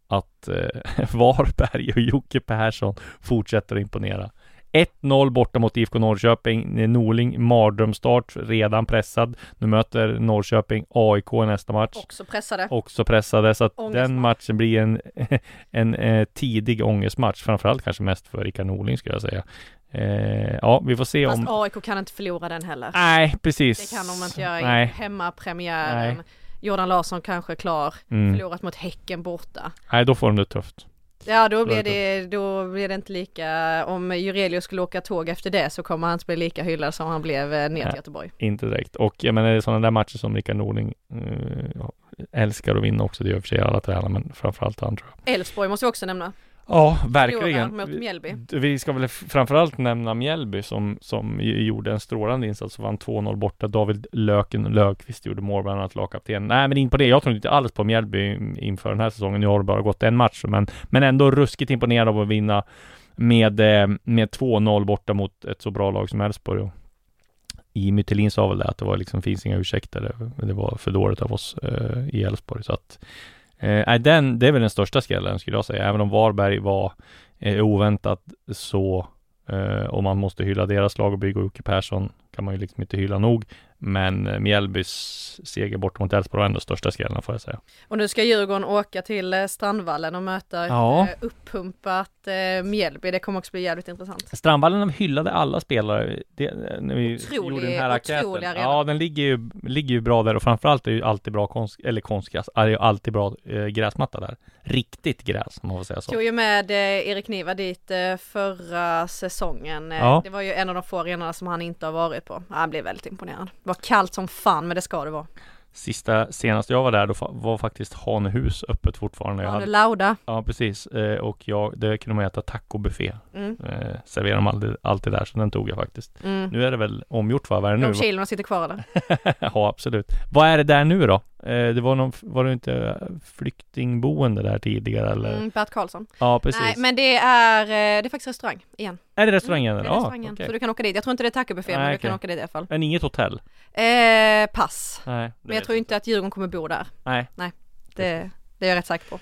att eh, Varberg och Jocke Persson fortsätter att imponera. 1-0 borta mot IFK Norrköping. Norling mardrömstart, redan pressad. Nu möter Norrköping AIK nästa match. Också pressade. Också pressade, så att den matchen blir en, en, en eh, tidig ångestmatch. Framförallt kanske mest för Rickard Norling skulle jag säga. Eh, ja, vi får se Fast om... AIK kan inte förlora den heller. Nej, precis. Det kan de inte göra i hemmapremiären. Nej. Jordan Larsson kanske klar, mm. förlorat mot Häcken borta. Nej, då får de det tufft. Ja, då blir det, då blir det inte lika, om Jurelius skulle åka tåg efter det så kommer han inte bli lika hyllad som han blev eh, ner till Göteborg. Inte direkt. Och jag menar, det är sådana där matcher som Rickard Norling uh, älskar att vinna också. Det gör för sig alla tränare, men framförallt han tror jag. Elfsborg måste vi också nämna. Ja, verkligen. Vi ska väl framförallt nämna Mjällby som, som gjorde en strålande insats och vann 2-0 borta. David Löken Löfqvist gjorde mål, bland annat lagkapten. Nej, men in på det. Jag tror inte alls på Mjällby inför den här säsongen. Nu har det bara gått en match, men, men ändå ruskigt imponerad av att vinna med, eh, med 2-0 borta mot ett så bra lag som Elfsborg. I Mythelin sa väl det att det var liksom, finns inga ursäkter. Det var för dåligt av oss eh, i Elfsborg. Så att Eh, den, det är väl den största skrällen skulle jag säga. Även om Varberg var eh, oväntat så, eh, och man måste hylla deras lag och bygga Jocke Persson, kan man ju liksom inte hylla nog. Men eh, Mjällbys seger bort mot Elfsborg var ändå största skrällen får jag säga. Och nu ska Djurgården åka till eh, Strandvallen och möta ja. ett uppumpat Mjällby. Det kommer också bli jävligt intressant. Strandvallen hyllade alla spelare det, när vi otrolig, gjorde den här enkäten. Ja, den ligger ju, ligger ju bra där och framförallt är ju alltid bra konst, eller konstgräs, är ju alltid bra eh, gräsmatta där. Riktigt gräs, om man får säga så. Tog ju med eh, Erik Niva dit eh, förra säsongen. Ja. Det var ju en av de få arenorna som han inte har varit på. Han blev väldigt imponerad var kallt som fan, men det ska det vara. Sista, senast jag var där, då var faktiskt Hanehus öppet fortfarande. Hane Lauda. Ja, precis. Eh, och jag, det kunde man äta tacobuffé. Mm. Eh, serverar de alltid, alltid där, så den tog jag faktiskt. Mm. Nu är det väl omgjort va? Vad är det nu? De kilorna sitter kvar eller? ja, absolut. Vad är det där nu då? Eh, det var någon, var det inte flyktingboende där tidigare eller? Mm, Bert Karlsson. Ja, precis. Nej, men det är, eh, det är faktiskt restaurang igen. Är det restaurang igen? Mm, det är restaurangen. Okay. Så du kan åka dit. Jag tror inte det är tacobuffé, men okay. du kan åka dit i alla fall. Men inget hotell? Eh, pass. Nej, men jag tror inte att Djurgården kommer bo där. Nej. Nej, det, det är jag rätt säker på.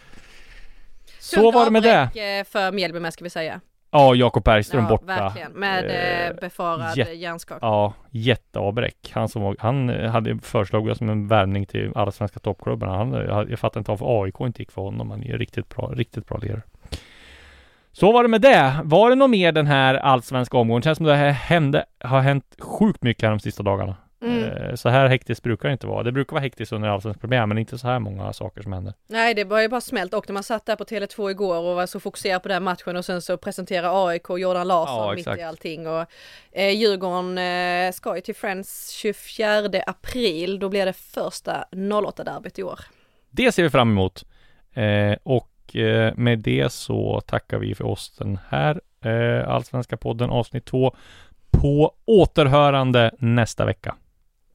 Så var det med det. Eh, för Mjällby med ska vi säga. Ja, Jakob Bergström ja, borta. verkligen. Med eh, eh befarad jät hjärnskakning. Ja, jätteavbräck. Han som var, han hade föreslagit som en värvning till alla svenska toppklubbarna. Han, jag fattar inte varför AIK inte gick för honom. Han är riktigt bra, riktigt bra lirare. Så var det med det. Var det något mer den här allsvenska omgången? Det känns som det här hände, har hänt sjukt mycket här de sista dagarna. Mm. Eh, så här hektiskt brukar det inte vara. Det brukar vara hektiskt under allsvensk premiär men inte så här många saker som händer. Nej det var ju bara smält och när man satt där på Tele2 igår och var så fokuserad på den matchen och sen så presenterade AIK Jordan Larsson ja, mitt i allting och eh, Djurgården eh, ska ju till Friends 24 april. Då blir det första 08-derbyt i år. Det ser vi fram emot. Eh, och eh, med det så tackar vi för oss den här Allsvenska podden avsnitt 2 på återhörande nästa vecka.